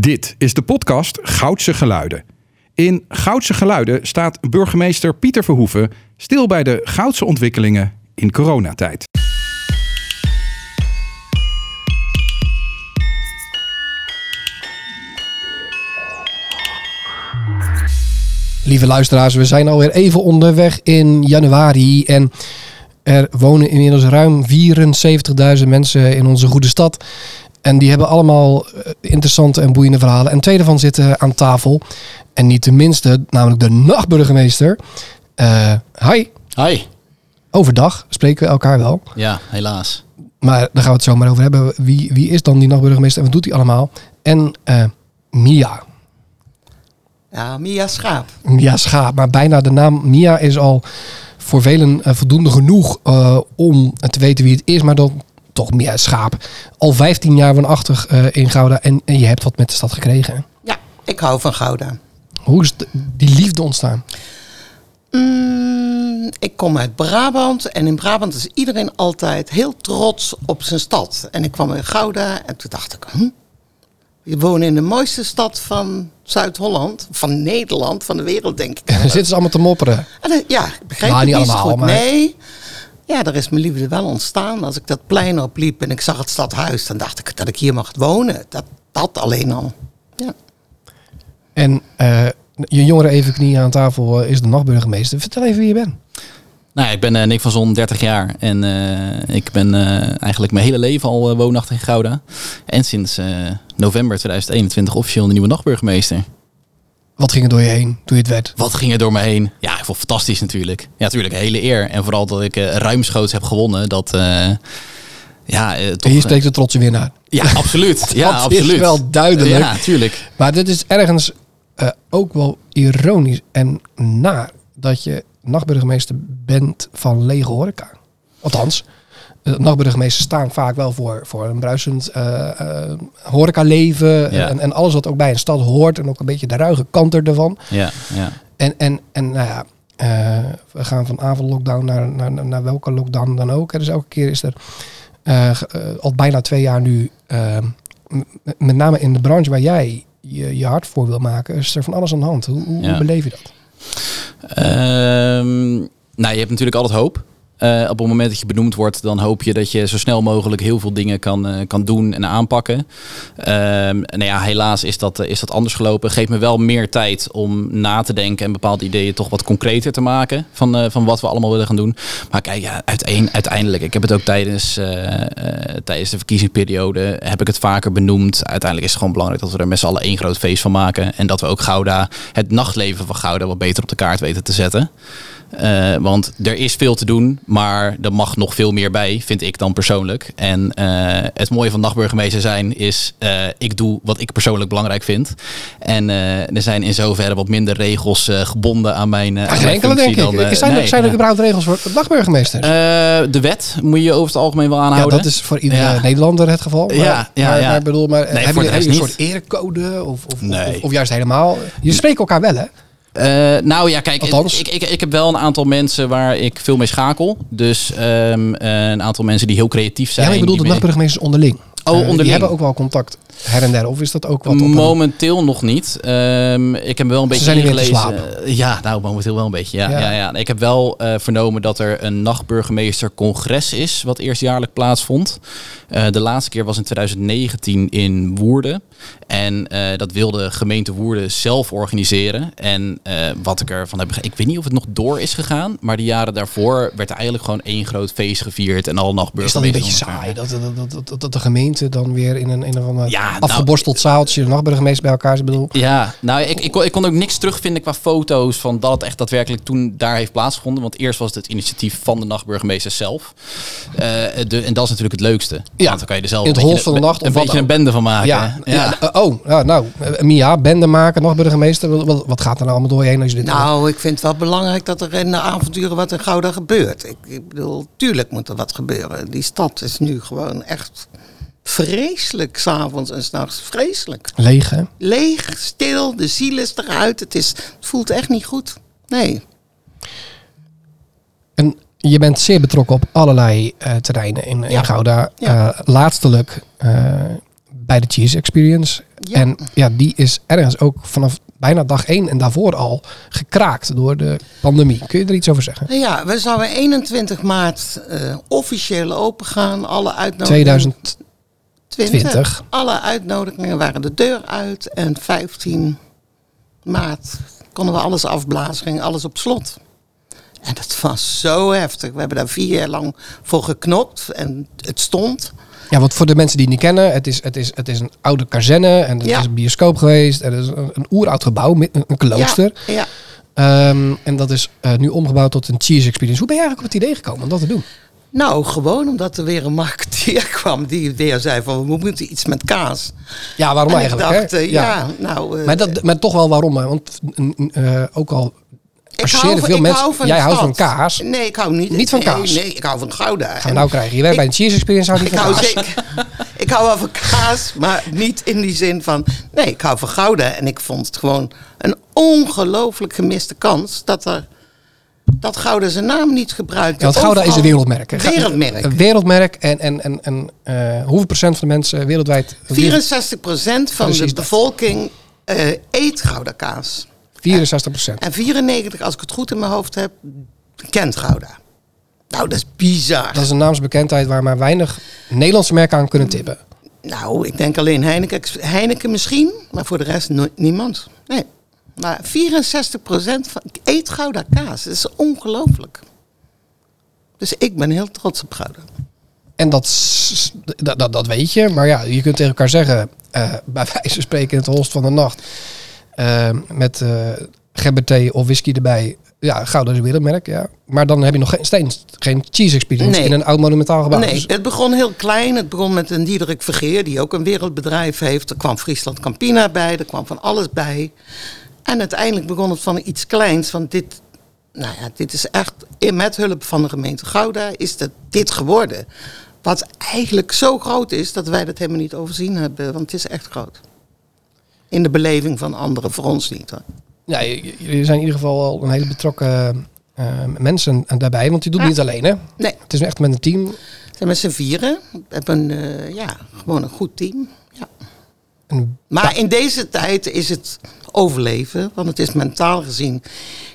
Dit is de podcast Goudse Geluiden. In Goudse Geluiden staat burgemeester Pieter Verhoeven stil bij de goudse ontwikkelingen in coronatijd. Lieve luisteraars, we zijn alweer even onderweg in januari en er wonen inmiddels ruim 74.000 mensen in onze goede stad. En die hebben allemaal eh, interessante en boeiende verhalen. En twee daarvan zitten aan tafel. En niet de minste, namelijk de nachtburgemeester. Eh hi, Hi. overdag spreken we elkaar wel. Ja, helaas. Maar daar gaan we het zo maar over hebben. Wie, wie is dan die nachtburgemeester en wat doet hij allemaal? En eh, Mia. Ja, Mia Schaap. Mia Schaap. Maar bijna de naam Mia is al voor velen voldoende genoeg eh, om te weten wie het is. Maar dan toch Mia Schaap. Al 15 jaar woonachtig eh, in Gouda en, en je hebt wat met de stad gekregen. Ja, ik hou van Gouda. Hoe is de- die liefde ontstaan? Mm, ik kom uit Brabant en in Brabant is iedereen altijd heel trots op zijn stad. En ik kwam in Gouda en toen dacht ik, hm? we wonen in de mooiste stad van Zuid-Holland, van Nederland, van de wereld denk ik. Dan zitten ze allemaal te mopperen. En, eh, ja, ik begreep Nou, het niet allemaal, goed. maar- Nee, ja, daar is mijn liefde wel ontstaan. Als ik dat plein opliep en ik zag het stadhuis, dan dacht ik dat ik hier mag wonen. Dat, dat alleen al. Ja. En eh, je jongere even knieën aan tafel eh, is de nachtburgemeester. Vertel even wie je bent. Nou, ik ben eh, Nick van Zon, 30 jaar. En eh, ik ben eh, eigenlijk mijn hele leven al woonachtig in Gouda. En sinds eh, november 2021 officieel de nieuwe nachtburgemeester. Wat ging er door je heen toen je het werd? Wat ging er door me heen? Ja, ik vond het fantastisch natuurlijk. Ja, natuurlijk, een hele eer. En vooral dat ik eh, ruimschoots heb gewonnen. Dat, eh, ja, eh, toch... Hier spreekt de trotse winnaar. ja, absoluut. Ja, absoluut. is wel duidelijk. Ja, tuurlijk. Maar dit is ergens eh, ook wel ironisch en naar dat je nachtburgemeester bent van lege horeca. Althans, uh, nachtburgemeesters staan vaak wel voor, voor een bruisend eh eh, horecaleven Ja. en, en alles wat ook bij een stad hoort en ook een beetje de ruige kant ervan. Ja, ja. En, en, en nou ja, eh, we gaan van avondlockdown naar, naar, naar, naar welke lockdown dan ook. hè. Dus elke keer is er eh, eh, al bijna twee jaar nu, eh, met name in de branche waar jij je, je hart voor wil maken, is er van alles aan de hand. Hoe, hoe, Ja. hoe beleef je dat? Ehm, nou, je hebt natuurlijk altijd hoop. Eh, op het moment dat je benoemd wordt, dan hoop je dat je zo snel mogelijk heel veel dingen kan, eh, kan doen en aanpakken. Ehm nou ja, helaas is dat, eh, is dat anders gelopen. Geeft me wel meer tijd om na te denken en bepaalde ideeën toch wat concreter te maken van, van wat we allemaal willen gaan doen. Maar kijk, ja, uiteen, uiteindelijk, ik heb het ook tijdens, tijdens de verkiezingsperiode, heb ik het vaker benoemd. Uiteindelijk is het gewoon belangrijk dat we er met z'n allen één groot feest van maken. En dat we ook Gouda, het nachtleven van Gouda, wat beter op de kaart weten te zetten. Eh, want er is veel te doen, maar er mag nog veel meer bij, vind ik dan persoonlijk. En eh, het mooie van nachtburgemeester zijn is, eh, ik doe wat ik persoonlijk belangrijk vind. En er zijn in zoverre wat minder regels gebonden aan mijn, aan Geen enkele denk ik. zijn er, nee, zijn er ja. überhaupt regels voor nachtburgemeesters? Eh, de wet moet je over het algemeen wel ja, aanhouden. dat is voor iedere Ja. Nederlander het geval. Maar, Ja, ja, maar, ja. maar bedoel, maar Nee, hebben jullie een soort erecode of, of, Nee. of, of juist helemaal? Je spreekt elkaar wel, hè? Eh, nou ja, kijk, Althans. ik, ik, ik heb wel een aantal mensen waar ik veel mee schakel. Dus ehm, eh, een aantal mensen die heel creatief zijn. Ja, ik bedoel die de mee- nachtburgemeesters onderling. Oh, Eh, Die onderling. hebben ook wel contact her en der. Of is dat ook wat een- Momenteel nog niet. Ehm, ik heb wel een beetje zijn meer te ingelezen. Ja, nou momenteel wel een beetje. Ja, Ja. ja. Ja, Ik heb wel eh, vernomen dat er een nachtburgemeestercongres is, wat eerstjaarlijk plaatsvond. Eh, de laatste keer was in 2019 in Woerden. En eh, dat wilde gemeente Woerden zelf organiseren. En wat ik ervan heb ik weet niet of het nog door is gegaan, maar de jaren daarvoor werd er eigenlijk gewoon één groot feest gevierd en alle Is dat een beetje saai? Dat, dat, dat, de gemeente dan weer in een, in een of ander Ja, nou- afgeborsteld zaaltje de nachtburgemeester bij elkaar is. Ik bedoel, Ja, nou, ik, ik, kon, ik kon ook niks terugvinden qua foto's van dat het echt daadwerkelijk toen daar heeft plaatsgevonden. Want eerst was het het initiatief van de nachtburgemeester zelf. Eh, de, en dat is natuurlijk het leukste. Ja, Want dan kan je er zelf in het een hol beetje, van de nacht een, of wat beetje een bende van maken. ja, ja. eh, oh, ja, nou, eh, Mia, bende maken, nachtburgemeester. Wat, gaat er nou allemaal door je heen als je dit? Nou, ik vind het wel belangrijk dat er in de avonturen wat in Gouda gebeurt. Ik, ik bedoel, tuurlijk moet er wat gebeuren. Die stad is nu gewoon echt vreselijk, s'avonds en s'nachts. Vreselijk. Leeg, hè? Leeg, stil, de ziel is eruit. Het, is, het voelt echt niet goed. Nee. En je bent zeer betrokken op allerlei eh, terreinen in, in Ja. Gouda. Ja. Eh, laatstelijk eh, bij de Cheese Experience. Ja. En ja, die is ergens ook vanaf bijna dag één en daarvoor al gekraakt door de pandemie. Kun je er iets over zeggen? Nou ja, we zouden 21 maart officieel open gaan. Alle uitnodigingen. 2020. Alle uitnodigingen waren de deur uit. En 15 maart konden we alles afblazen, ging alles op slot. En dat was zo heftig. We hebben daar vier jaar lang voor geknokt en het stond. Ja, want voor de mensen die het niet kennen, het is, het is, het is een oude kazerne en Ja. is een bioscoop geweest. En er is een, een oeroud gebouw, met een, klooster. Ja, ja. Ehm, en dat is eh, nu omgebouwd tot een cheese experience. Hoe ben je eigenlijk op het idee gekomen om dat te doen? Nou, gewoon omdat er weer een marketeer kwam die weer zei van we moeten iets met kaas. Ja, waarom en eigenlijk? ik dacht, hè? eh, ja. nou... eh, Maar, dat, maar toch wel waarom? Want eh, ook al ik van- veel ik mensen... hou van jij houdt van kaas. Nee, ik hou niet, Niet van kaas? Nee, ik hou van Gouda. Gaan we En nou krijgen. Je werkt bij een cheese experience, houdt ik niet van hou kaas. zeker... ik hou wel van kaas, maar niet in die zin van... Nee, ik hou van Gouda. En ik vond het gewoon een ongelooflijk gemiste kans... dat er dat Gouda zijn naam niet gebruikt. Ja, want Gouda is een wereldmerk. hè? Wereldmerk. Een wereldmerk. En, en, en, en eh, hoeveel procent van de mensen wereldwijd... 64% van Precies de bevolking eh, eet Gouda kaas. 64 procent. En 94, als ik het goed in mijn hoofd heb, kent Gouda. Nou, dat is bizar. Dat is een naamsbekendheid waar maar weinig Nederlandse merken aan kunnen tippen. Nou, ik denk alleen Heineken, Heineken misschien, maar voor de rest no- niemand. Nee. Maar 64% van eet Gouda kaas. Dat is ongelooflijk. Dus ik ben heel trots op Gouda. En dat, dat, dat, dat weet je. Maar ja, je kunt tegen elkaar zeggen, eh, bij wijze van spreken in het holst van de nacht, eh, met GBT of whisky erbij. Ja, Gouda is een wereldmerk, ja. Maar dan heb je nog geen, steeds geen cheese experience Nee. in een oud monumentaal gebouw. Nee, Dus- het begon heel klein. Het begon met een Diederik Vergeer, die ook een wereldbedrijf heeft. Er kwam Friesland Campina bij, er kwam van alles bij. En uiteindelijk begon het van iets kleins. Van dit, nou ja, dit is echt, met hulp van de gemeente Gouda, is het dit geworden. Wat eigenlijk zo groot is dat wij dat helemaal niet overzien hebben. Want het is echt groot. In de beleving van anderen, voor ons niet. Hoor. ja, jullie zijn in ieder geval al een hele betrokken eh, mensen daarbij. Want je doet het niet alleen, hè? Nee, Het is echt met een team. we zijn met z'n vieren. We hebben eh, ja, gewoon een goed team. Maar in deze tijd is het overleven, want het is mentaal gezien,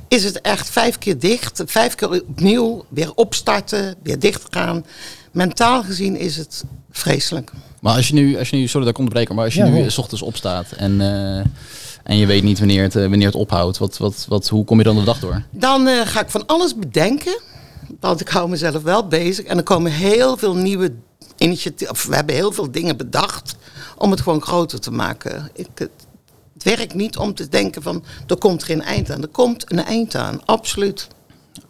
is het echt vijf keer dicht, vijf keer opnieuw, weer opstarten, weer dicht gaan. Mentaal gezien is het vreselijk. Maar als je nu, als je nu sorry dat ik onderbreek, maar als je Ja, nu 's ochtends opstaat en, eh, en je weet niet wanneer het, eh, wanneer het ophoudt, wat, wat, wat, hoe kom je dan de dag door? Dan eh, ga ik van alles bedenken, want ik hou mezelf wel bezig. En er komen heel veel nieuwe initiatieven, of we hebben heel veel dingen bedacht om het gewoon groter te maken. Ik, het, het werkt niet om te denken van, er komt geen eind aan. Er komt een eind aan, absoluut.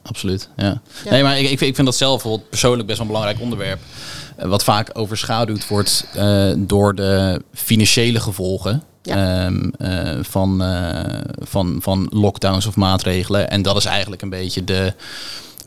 Absoluut, ja. Ja. Nee, maar ik, ik, vind, ik vind dat zelf persoonlijk best wel een belangrijk onderwerp. eh, wat vaak overschaduwd wordt eh, door de financiële gevolgen Ja. ehm, eh, van, eh, van, van lockdowns of maatregelen. En dat is eigenlijk een beetje de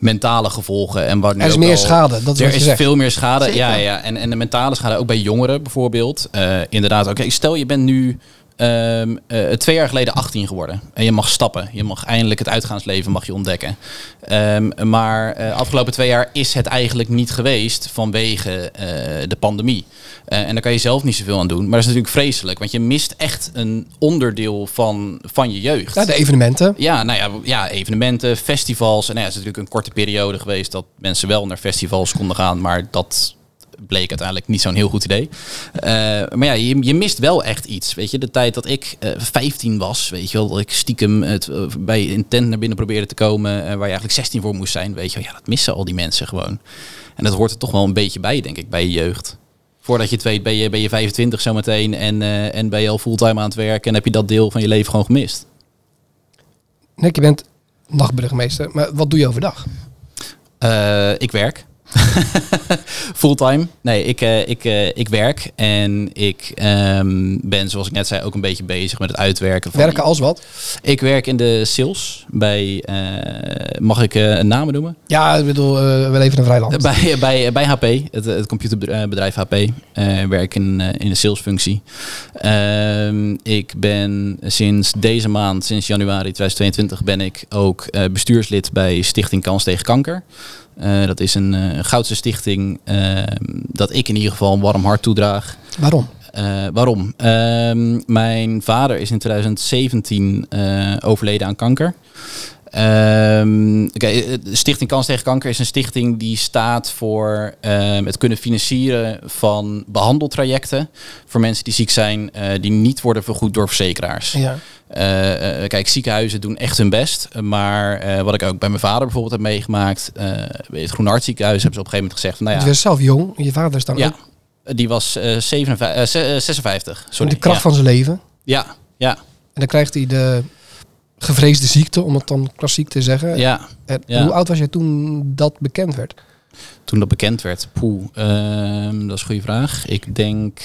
mentale gevolgen. En nu er is ook meer al- schade, dat is er wat je is zegt. veel meer schade. Zeker. Ja, ja. En, en de mentale schade ook bij jongeren bijvoorbeeld. Eh, inderdaad, oké, stel je bent nu ehm, eh, twee jaar geleden 18 geworden. En je mag stappen. Je mag eindelijk het uitgaansleven mag je ontdekken. Ehm, maar eh afgelopen twee jaar is het eigenlijk niet geweest vanwege eh, de pandemie. En daar kan je zelf niet zoveel aan doen. Maar dat is natuurlijk vreselijk. Want je mist echt een onderdeel van, van je jeugd. Ja, de evenementen. Ja, nou ja, ja, evenementen, festivals. En nou ja, het is natuurlijk een korte periode geweest dat mensen wel naar festivals konden gaan, maar dat bleek uiteindelijk niet zo'n heel goed idee. Eh, maar ja, je, je mist wel echt iets. Weet je, de tijd dat ik eh 15 was, weet je wel, dat ik stiekem het, eh, bij een tent naar binnen probeerde te komen, waar je eigenlijk 16 voor moest zijn, weet je wel, ja, dat missen al die mensen gewoon. En dat hoort er toch wel een beetje bij, denk ik, bij je jeugd. Voordat je het weet, ben je, ben je 25 zometeen en, en ben je al fulltime aan het werk en heb je dat deel van je leven gewoon gemist. Nick, je bent nachtburgemeester. Maar wat doe je overdag? Ik werk. Fulltime. Nee, ik, eh, ik, eh, ik werk. En ik ehm, ben, zoals ik net zei, ook een beetje bezig met het uitwerken. Van Werken als wat? Ik werk in de sales. Bij, eh, mag ik een naam noemen? Ja, ik bedoel, wel even een vrij land. Bij, bij, bij HP, het, het computerbedrijf HP. werk in, in de salesfunctie. Ehm, ik ben sinds deze maand, sinds januari 2022, ben ik ook bestuurslid bij Stichting Kans tegen Kanker. Eh, dat is een eh, goudse stichting ehm, dat ik in ieder geval een warm hart toedraag. Waarom? Eh, waarom? Ehm, mijn vader is in 2017 eh, overleden aan kanker. De Stichting Kans tegen Kanker is een stichting die staat voor ehm, het kunnen financieren van behandeltrajecten voor mensen die ziek zijn, eh, die niet worden vergoed door verzekeraars. Ja. Eh, kijk, ziekenhuizen doen echt hun best. Maar wat ik ook bij mijn vader bijvoorbeeld heb meegemaakt. bij het Groene Hart ziekenhuis hebben ze op een gegeven moment gezegd van, nou Je ja, was zelf jong. Je vader is dan ja, ook die was eh 57, eh, ze- eh, 56. in Sorry. de kracht ja. van zijn leven. Ja, ja, En dan krijgt hij de gevreesde ziekte, om het dan klassiek te zeggen. ja. En ja. Hoe oud was jij toen dat bekend werd? Toen dat bekend werd, poeh, ehm, dat is een goede vraag. Ik denk,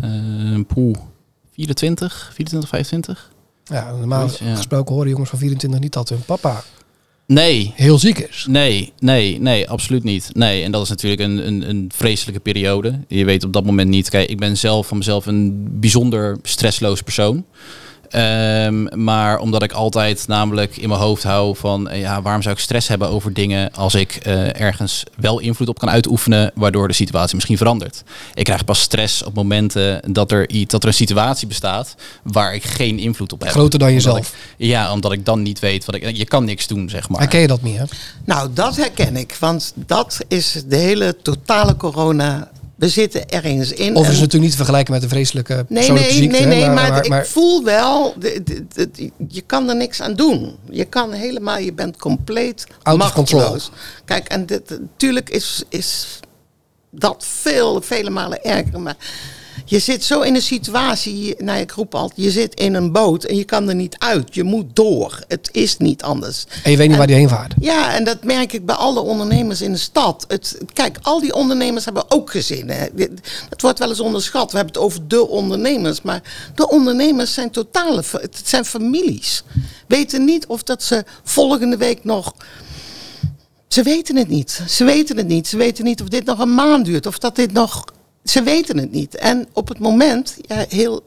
ehm poeh, 24, 24, 25? Ja, normaal ja. gesproken horen jongens van 24 niet dat hun papa Nee, heel ziek is. Nee, nee, nee, absoluut niet. Nee, en dat is natuurlijk een, een, een vreselijke periode. Je weet op dat moment niet. Kijk, ik ben zelf van mezelf een bijzonder stressloos persoon. Ehm, maar omdat ik altijd namelijk in mijn hoofd hou van eh, ja, waarom zou ik stress hebben over dingen als ik eh, ergens wel invloed op kan uitoefenen, waardoor de situatie misschien verandert. Ik krijg pas stress op momenten dat er, iets, dat er een situatie bestaat waar ik geen invloed op heb. Groter dan Omdat jezelf. ik- ja, omdat ik dan niet weet wat ik. Je kan niks doen, zeg maar. Herken je dat niet, hè? Nou, dat herken ik. Want dat is de hele totale corona. We zitten ergens in. Of is het natuurlijk niet te vergelijken met een vreselijke Nee, persoonlijke nee, ziekte. nee, nee, maar, maar, maar- ik voel wel, de, de- de- je kan er niks aan doen. Je kan helemaal, je bent compleet machteloos. Kijk, en dit- natuurlijk is, is dat veel, vele malen erger. Maar je zit zo in een situatie, nou ik roep altijd, je zit in een boot en je kan er niet uit. Je moet door. Het is niet anders. en je weet niet waar die heen vaart. Ja, en dat merk ik bij alle ondernemers in de stad. Het, kijk, al die ondernemers hebben ook gezinnen. Dat wordt wel eens onderschat. We hebben het over de ondernemers. Maar de ondernemers zijn totale... Het zijn families. Weten niet of dat ze volgende week nog... Ze weten het niet. Ze weten het niet. Ze weten niet of dit nog een maand duurt. Of dat dit nog... Ze weten het niet. En op het moment, ja, heel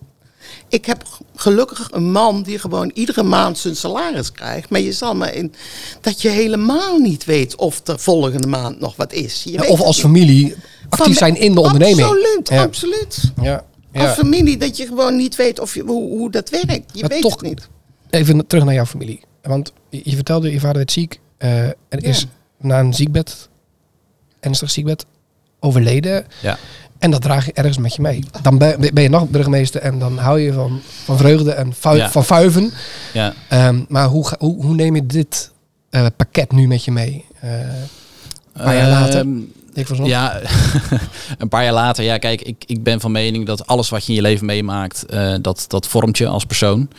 ik heb gelukkig een man die gewoon iedere maand zijn salaris krijgt. Maar je zal maar in dat je helemaal niet weet of er volgende maand nog wat is. Je Ja, weet of als niet. familie actief Van- zijn in de onderneming. Absoluut, Ja. absoluut. Ja. Als familie dat je gewoon niet weet of je, hoe, hoe dat werkt. Je Maar weet toch- het niet. Even terug naar jouw familie. Want je vertelde, je vader werd ziek. eh, en Ja. is na een ziekbed, ernstig ziekbed, overleden. Ja. En dat draag je ergens met je mee. Dan ben, ben je nog burgemeester en dan hou je van, van vreugde en Ja. van fuiven. Ja. Ehm, maar hoe, ga- hoe, hoe neem je dit eh, pakket nu met je mee? Eh, paar jaar later? Ehm, ik Ja, een paar jaar later. Ja, kijk, ik, ik ben van mening dat alles wat je in je leven meemaakt, eh, dat, dat vormt je als persoon.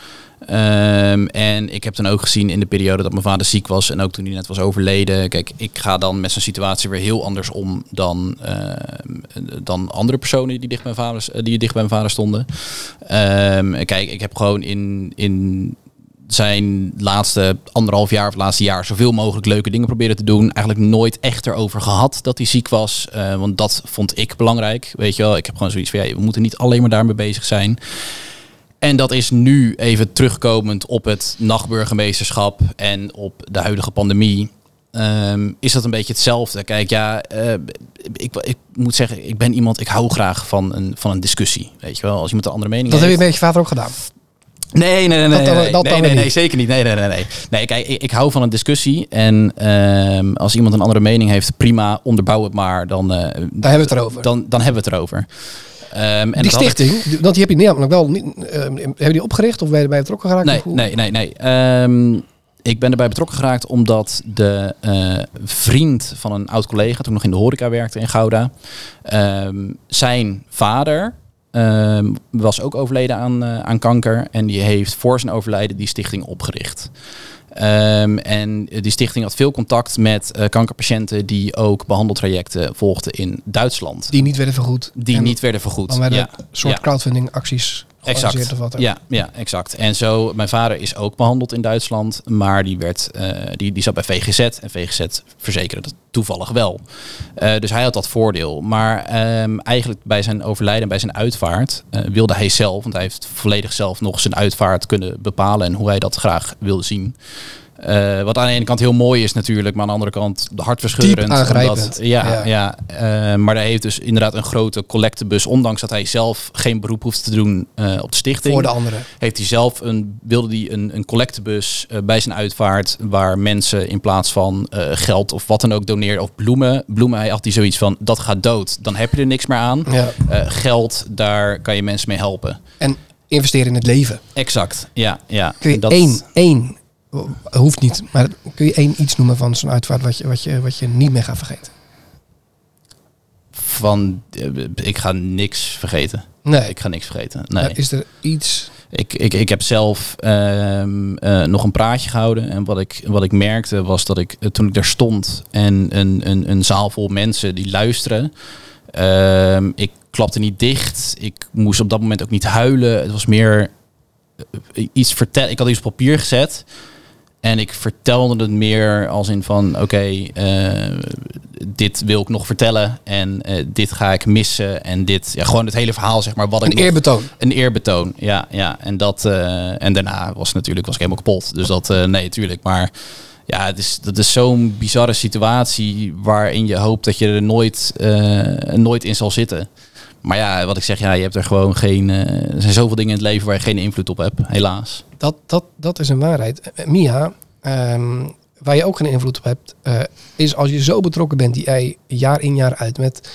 Ehm, en ik heb dan ook gezien in de periode dat mijn vader ziek was en ook toen hij net was overleden. Kijk, ik ga dan met zijn situatie weer heel anders om dan, ehm, dan andere personen die dicht bij mijn vader, die dicht bij mijn vader stonden. Ehm, kijk, ik heb gewoon in, in zijn laatste anderhalf jaar of laatste jaar zoveel mogelijk leuke dingen proberen te doen. Eigenlijk nooit echt erover gehad dat hij ziek was. Want dat vond ik belangrijk. Weet je wel, ik heb gewoon zoiets van ja, we moeten niet alleen maar daarmee bezig zijn. En dat is nu even terugkomend op het nachtburgemeesterschap en op de huidige pandemie. Ehm, is dat een beetje hetzelfde? Kijk, ja, eh, ik, ik moet zeggen, ik ben iemand, ik hou graag van een, van een discussie. Weet je wel, als iemand een andere mening dat heb heeft. je met je vader ook gedaan. Nee, nee, nee, nee, Dat nee, dat nee, nee, zeker niet. Nee, nee, nee, nee. Nee, kijk, ik, ik hou van een discussie. En ehm, als iemand een andere mening heeft, prima, onderbouw het maar. Dan, Daar hebben we het erover. dan, dan hebben we het erover. Ehm, en die ik- stichting, want die heb je namelijk wel niet. eh, hebben die opgericht of ben je erbij betrokken geraakt? Nee, hoe? nee, nee, nee. Ehm, ik ben erbij betrokken geraakt omdat de eh, vriend van een oud collega, toen nog in de horeca werkte in Gouda, ehm, zijn vader ehm, was ook overleden aan, eh, aan kanker en die heeft voor zijn overlijden die stichting opgericht. Ehm, en die stichting had veel contact met eh, kankerpatiënten die ook behandeltrajecten volgden in Duitsland. Die niet werden vergoed. Die En niet werden vergoed. Dan werden Ja. soort crowdfunding acties Exact. of wat ook. Ja, ja, exact. En zo, mijn vader is ook behandeld in Duitsland, maar die, werd, eh, die, die zat bij VGZ en VGZ verzekerde dat toevallig wel. Eh, dus hij had dat voordeel. Maar ehm, eigenlijk bij zijn overlijden, bij zijn uitvaart, eh, wilde hij zelf, want hij heeft volledig zelf nog zijn uitvaart kunnen bepalen en hoe hij dat graag wilde zien. Eh, wat aan de ene kant heel mooi is natuurlijk, maar aan de andere kant hartverscheurend. Diep aangrijpend. omdat- ja, Ja. ja. eh, maar hij heeft dus inderdaad een grote collectebus. Ondanks dat hij zelf geen beroep hoeft te doen eh, op de stichting. Voor de anderen. heeft hij zelf een, wilde hij een, een collectebus bij zijn uitvaart. Waar mensen in plaats van geld of wat dan ook doneerden. Of bloemen. Bloemen, hij had hij zoiets van, dat gaat dood. Dan heb je er niks meer aan. Ja. Geld, daar kan je mensen mee helpen. En investeren in het leven. Exact, ja. ja. Kun je Dat- één, één, hoeft niet, maar kun je één iets noemen van zo'n uitvaart wat je, wat, je, wat je niet meer gaat vergeten? Van, eh, ik ga niks vergeten. Nee. Ik ga niks vergeten. Nee. Maar Is er iets... Ik, ik, ik heb zelf ehm, eh, nog een praatje gehouden. En wat ik, wat ik merkte was dat ik eh, toen ik daar stond en een, een, een zaal vol mensen die luisteren. ehm, ik klapte niet dicht. Ik moest op dat moment ook niet huilen. Het was meer eh, iets vertellen. Ik had iets op papier gezet. En ik vertelde het meer als in van oké, eh, dit wil ik nog vertellen. En eh, dit ga ik missen. En dit, ja, gewoon het hele verhaal, zeg maar. Wat ik Een nog- eerbetoon. een eerbetoon, ja, ja. En dat eh, en daarna was natuurlijk was ik helemaal kapot. Dus dat nee, tuurlijk. Maar ja, het is dat is zo'n bizarre situatie waarin je hoopt dat je er nooit, nooit in zal zitten. Maar ja, wat ik zeg, ja, je hebt er gewoon geen. eh, er zijn zoveel dingen in het leven waar je geen invloed op hebt, helaas. Dat, dat, dat is een waarheid. Eh, Mia, ehm, waar je ook geen invloed op hebt, eh, is als je zo betrokken bent, die jij jaar in jaar uit met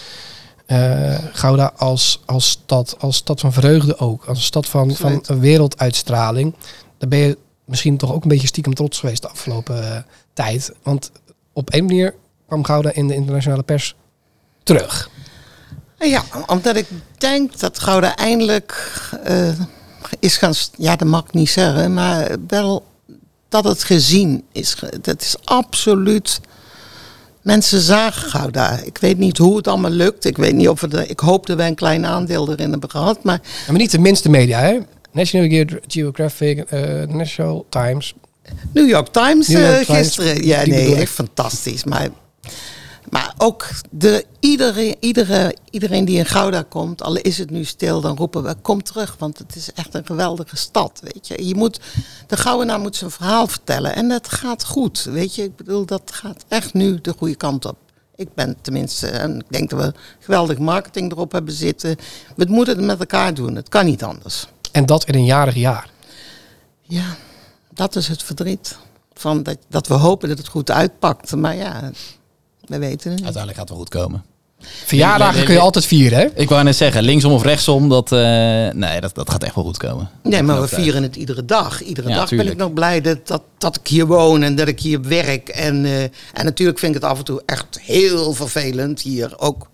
eh, Gouda als, als stad, als stad van vreugde ook, als een stad van, van een werelduitstraling, dan ben je misschien toch ook een beetje stiekem trots geweest de afgelopen eh, tijd. Want op één manier kwam Gouda in de internationale pers terug. Ja, omdat ik denk dat Gouda eindelijk eh, is gaan... Ja, dat mag ik niet zeggen, maar wel dat het gezien is. Dat is absoluut... Mensen zagen Gouda. Ik weet niet hoe het allemaal lukt. Ik weet niet of we... De, ik hoop dat wij een klein aandeel erin hebben gehad. Maar Maar niet de minste media, hè? National Ge- Geographic, eh National Times. New York Times New York eh, Times, gisteren. Ja, die nee, bedoel echt fantastisch. Maar, maar ook de, iedereen, iedere, iedereen die in Gouda komt, al is het nu stil, dan roepen we: kom terug. Want het is echt een geweldige stad. Weet je. Je moet, de Goudenaar moet zijn verhaal vertellen. En dat gaat goed. Weet je, ik bedoel, dat gaat echt nu de goede kant op. Ik ben tenminste, en ik denk dat we geweldig marketing erop hebben zitten. We moeten het met elkaar doen. Het kan niet anders. En dat in een jarig jaar. Ja, dat is het verdriet. Van dat, dat we hopen dat het goed uitpakt. Maar ja, we weten het. Uiteindelijk gaat het wel goed komen. Verjaardagen kun je altijd vieren, hè? Ik wou net zeggen, linksom of rechtsom, dat, eh, nee, dat, dat gaat echt wel goed komen. Nee, maar we vieren het iedere dag. Iedere Ja, dag ben ik nog blij dat, dat, dat ik hier woon en dat ik hier werk. En, eh, en natuurlijk vind ik het af en toe echt heel vervelend hier. Ook,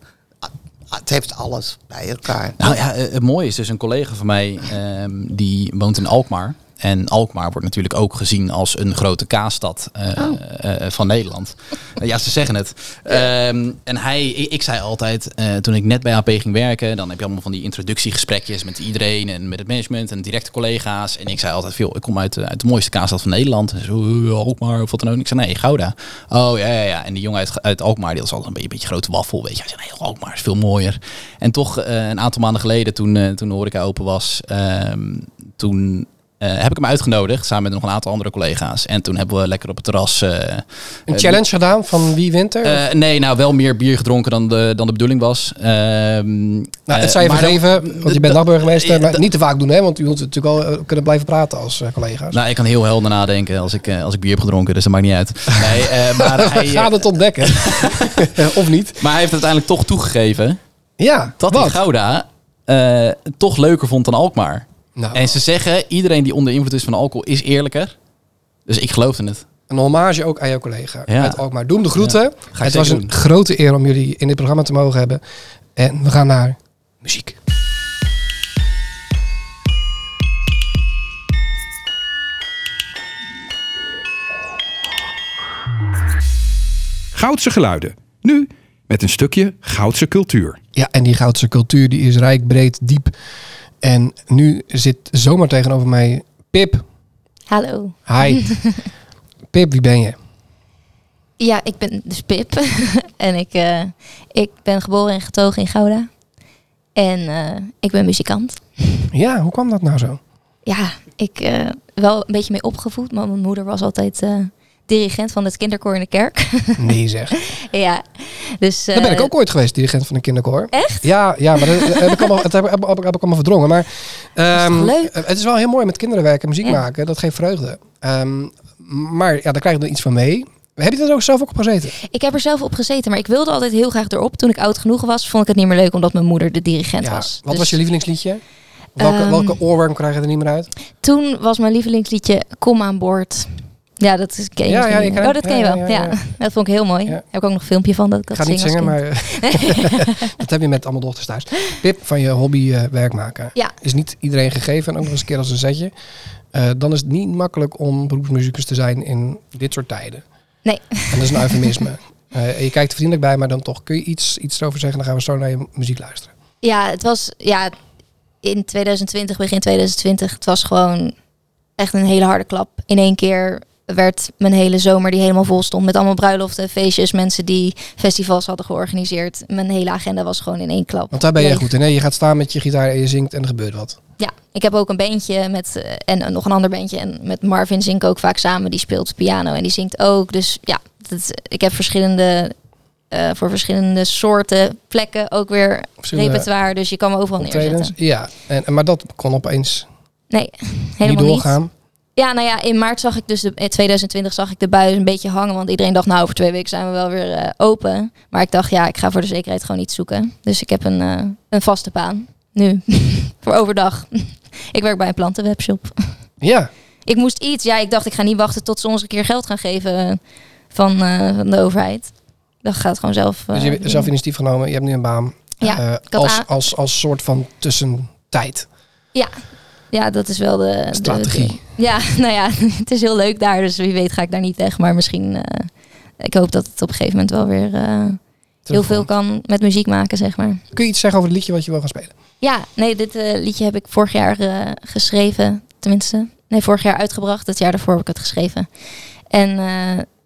het heeft alles bij elkaar. Nou ja, eh, het mooie is dus een collega van mij ehm, die woont in Alkmaar. En Alkmaar wordt natuurlijk ook gezien als een grote kaasstad eh, eh, van Nederland. Eh, ja, ze zeggen het. Ehm, en hij, ik, ik zei altijd, eh, toen ik net bij AP ging werken, dan heb je allemaal van die introductiegesprekjes met iedereen en met het management en directe collega's. En ik zei altijd veel, ik kom uit, de- uit de mooiste kaasstad van Nederland. En zo, eh, Alkmaar of wat dan ook. Ik zei, nee, Gouda. Oh ja, ja, ja. En die jongen uit, uit Alkmaar, die was altijd een beetje, een beetje grote waffel, weet je. Hij zei, nee, Alkmaar is veel mooier. En toch eh, een aantal maanden geleden, toen, eh, toen de horeca open was, ehm, toen eh, heb ik hem uitgenodigd, samen met nog een aantal andere collega's. En toen hebben we lekker op het terras... eh, Een eh, challenge gedaan van wie wint er? nee, nou wel meer bier gedronken dan de, dan de bedoeling was. Ehm, nou, het zou je vergeven, want je bent d- Maar niet te vaak doen, hè? Want u moet natuurlijk wel kunnen blijven praten als collega's. Nou, ik kan heel helder nadenken als ik, als ik bier heb gedronken, dus dat maakt niet uit. Nee, maar, hij, We gaan het ontdekken. of niet? maar hij heeft uiteindelijk toch toegegeven Ja, dat hij wat? Gouda toch leuker vond dan Alkmaar. Nou, En ze zeggen, iedereen die onder invloed is van alcohol is eerlijker. Dus ik geloofde het. een hommage ook aan jouw collega Ja. uit Alkmaar. Doe hem de groeten. Ga het was een grote eer om jullie in dit programma te mogen hebben. En we gaan naar muziek. Goudse geluiden. Nu met een stukje Goudse cultuur. Ja, en die Goudse cultuur die is rijk, breed, diep. En nu zit zomaar tegenover mij Pip. Hallo. Hi. Pip, wie ben je? Ja, ik ben dus Pip. en ik, eh, ik ben geboren en getogen in Gouda. En eh, ik ben muzikant. Ja, hoe kwam dat nou zo? Ja, ik eh wel een beetje mee opgevoed. Maar mijn moeder was altijd dirigent van het kinderkoor in de kerk. Nee zeg. ja, dus... Daar ben ik eh, ook ooit geweest, dirigent van een kinderkoor. Echt? Ja, ja maar dat, heb ik allemaal, dat heb, heb, heb, heb ik allemaal verdrongen. Maar ehm, toch leuk? het is wel heel mooi met kinderen werken en muziek Ja. maken. Dat geeft vreugde. Ehm, maar ja, daar krijg je er iets van mee. Heb je er ook zelf ook op gezeten? Ik heb er zelf op gezeten, maar ik wilde altijd heel graag erop. Toen ik oud genoeg was, vond ik het niet meer leuk omdat mijn moeder de dirigent Ja. was. Wat Dus was je lievelingsliedje? Welke, Ehm, welke oorworm krijg je er niet meer uit? Toen was mijn lievelingsliedje Kom aan boord. Ja, dat is ken je Ja, ja, ik Oh, dat ken je wel. ja, dat vond ik heel mooi. Heb ik ook nog een filmpje van dat ik Ik dat ga niet zing zingen, maar dat heb je met allemaal dochters thuis. Pip, van je hobby eh, werk maken. Ja. Is niet iedereen gegeven en ook nog eens een keer als een zetje. Eh, dan is het niet makkelijk om beroepsmuzikus te zijn in dit soort tijden. Nee. En dat is een eufemisme. Eh, je kijkt er vriendelijk bij, maar dan toch. Kun je iets, iets erover zeggen? Dan gaan we zo naar je muziek luisteren. Ja, het was ja, in 2020, begin 2020, het was gewoon echt een hele harde klap. In één keer werd mijn hele zomer die helemaal vol stond met allemaal bruiloften, feestjes, mensen die festivals hadden georganiseerd. Mijn hele agenda was gewoon in één klap. Want daar ben je leeg. goed in. Hè? Je gaat staan met je gitaar en je zingt en er gebeurt wat. Ja, ik heb ook een bandje met eh, en eh, nog een ander bandje en met Marvin zing ik ook vaak samen. Die speelt piano en die zingt ook. Dus ja, dat, ik heb verschillende eh, voor verschillende soorten plekken ook weer repertoire. Dus je kan me overal optredens. neerzetten. Ja, en, maar dat kon opeens Nee, niet helemaal niet. doorgaan. Ja, nou ja, in maart zag ik dus de, in 2020 zag ik de bui een beetje hangen. Want iedereen dacht, nou, over twee weken zijn we wel weer eh, open. Maar ik dacht, ja, ik ga voor de zekerheid gewoon iets zoeken. Dus ik heb een, eh, een vaste baan. Nu. voor overdag. ik werk bij een plantenwebshop. Ja, Ik moest iets. Ja, ik dacht, ik ga niet wachten tot ze ons een keer geld gaan geven eh, van, van de overheid. Dat gaat gewoon zelf. dus je hebt zelf initiatief genomen. Je hebt nu een baan. Ja, als, als, als soort van tussentijd. Ja, dat is wel de Strategie. de- ja, nou ja, het is heel leuk daar. Dus wie weet ga ik daar niet weg. Maar misschien. eh, ik hoop dat het op een gegeven moment wel weer eh, heel veel kan met muziek maken, zeg maar. Kun je iets zeggen over het liedje wat je wil gaan spelen? Ja, nee, dit eh, liedje heb ik vorig jaar geschreven. Tenminste, nee, vorig jaar uitgebracht. Het jaar daarvoor heb ik het geschreven. En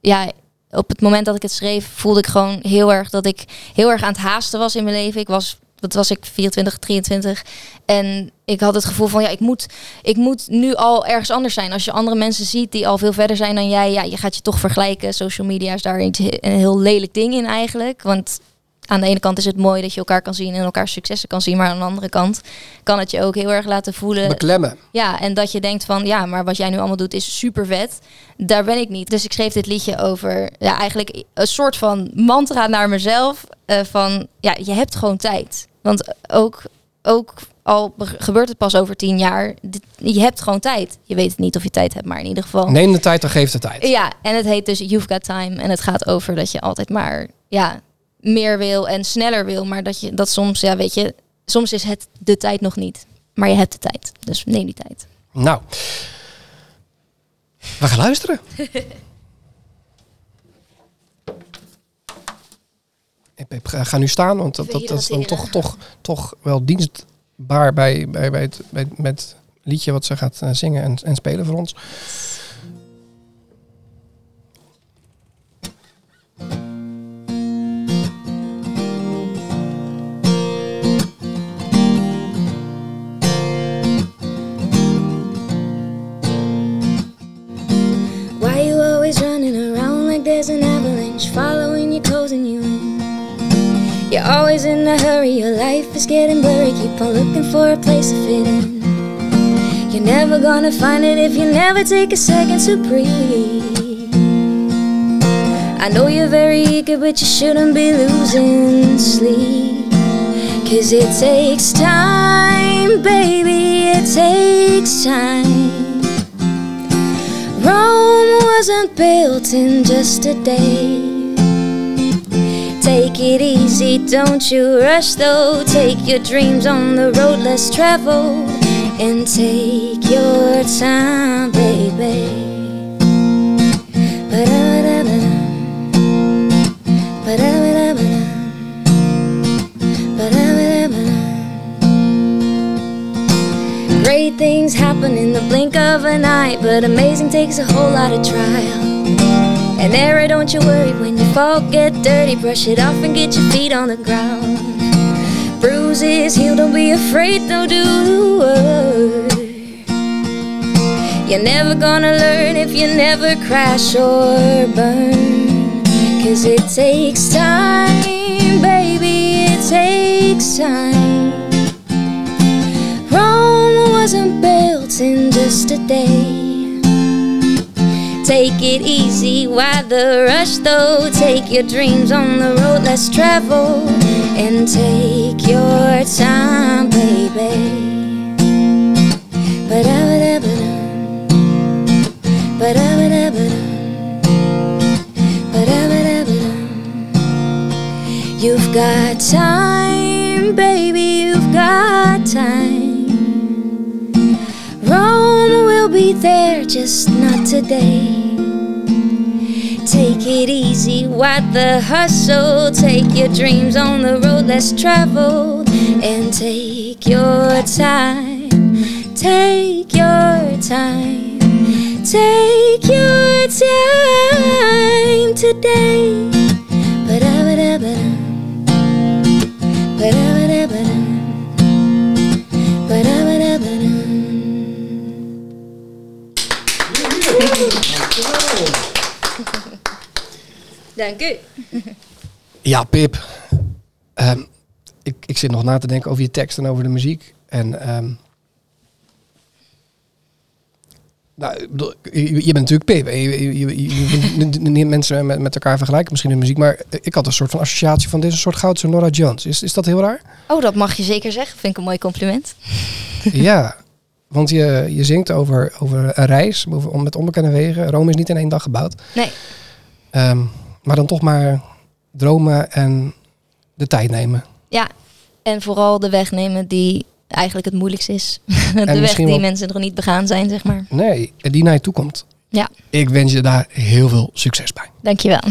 ja, op het moment dat ik het schreef, voelde ik gewoon heel erg dat ik heel erg aan het haasten was in mijn leven. Ik was, wat was ik, 24, 23. En ik had het gevoel van, ja, ik moet, ik moet nu al ergens anders zijn. Als je andere mensen ziet die al veel verder zijn dan jij, ja, je gaat je toch vergelijken. Social media is daar iets, een heel lelijk ding in eigenlijk. Want aan de ene kant is het mooi dat je elkaar kan zien en elkaar successen kan zien. Maar aan de andere kant kan het je ook heel erg laten voelen. Beklemmen. Ja, en dat je denkt van ja, maar wat jij nu allemaal doet is super vet. Daar ben ik niet. Dus ik schreef dit liedje over ja, eigenlijk een soort van mantra naar mezelf. eh, van ja, je hebt gewoon tijd. Want ook, ook al be- gebeurt het pas over tien jaar, dit- je hebt gewoon tijd. Je weet niet of je tijd hebt, maar in ieder geval. Neem de tijd, dan geeft de tijd. Ja, en het heet dus You've Got Time. En het gaat over dat je altijd maar ja, meer wil en sneller wil. Maar dat je dat soms, ja, weet je, soms is het de tijd nog niet. Maar je hebt de tijd. Dus neem die tijd. Nou, we gaan luisteren. Ik ga nu staan, want dat, dat, dat is dan toch, toch, toch wel dienstbaar bij, bij, bij, het, bij, met het liedje wat ze gaat eh, zingen en, en spelen voor ons. Why you always running around like there's an avalanche following you, closing you always in a hurry, your life is getting blurry. Keep on looking for a place to fit in. You're never gonna find it if you never take a second to breathe. I know you're very eager, but you shouldn't be losing sleep. Cause it takes time, baby, it takes time. Rome wasn't built in just a day. Take it easy, don't you rush though. Take your dreams on the road less traveled. And take your time, baby. Great things happen in the blink of an eye, but amazing takes a whole lot of trial. And error, don't you worry when you fall, get dirty, brush it off and get your feet on the ground. Bruises heal, don't be afraid, don't do the work. You're never gonna learn if you never crash or burn. Cause it takes time, baby, it takes time. Rome wasn't built in just a day. Take it easy, why the rush though? Take your dreams on the road let's travel and take your time, baby. Ba-da-ba-da-ba-dum. Ba-da-ba-da-ba-dum. Ba-da-ba-da-ba-dum. You've got time, baby, you've got time. There, just not today. Take it easy, why the hustle? Take your dreams on the road less traveled and take your time. Take your time. Take your time today. Ba-da-ba-da-ba-dum. Ba-da-ba-da-ba-dum. Dank u. Ja, Pip. Ehm, ik, ik zit nog na te denken over je tekst en over de muziek. En ehm, nou, je, bent natuurlijk Pip. Je, je, je, mensen met, met elkaar vergelijken, misschien in muziek. Maar ik had een soort van associatie van dit is een soort goudse Nora Jones. Is, is dat heel raar? Oh, dat mag je zeker zeggen. Vind ik een mooi compliment. ja, want je, je zingt over, over een reis over, om met onbekende wegen. Rome is niet in één dag gebouwd. Nee. Ehm, maar dan toch maar dromen en de tijd nemen. Ja, en vooral de weg nemen die eigenlijk het moeilijkste is. de weg die wel- mensen nog niet begaan zijn, zeg maar. Nee, die naar je toe komt. Ja, Ik wens je daar heel veel succes bij. dankjewel.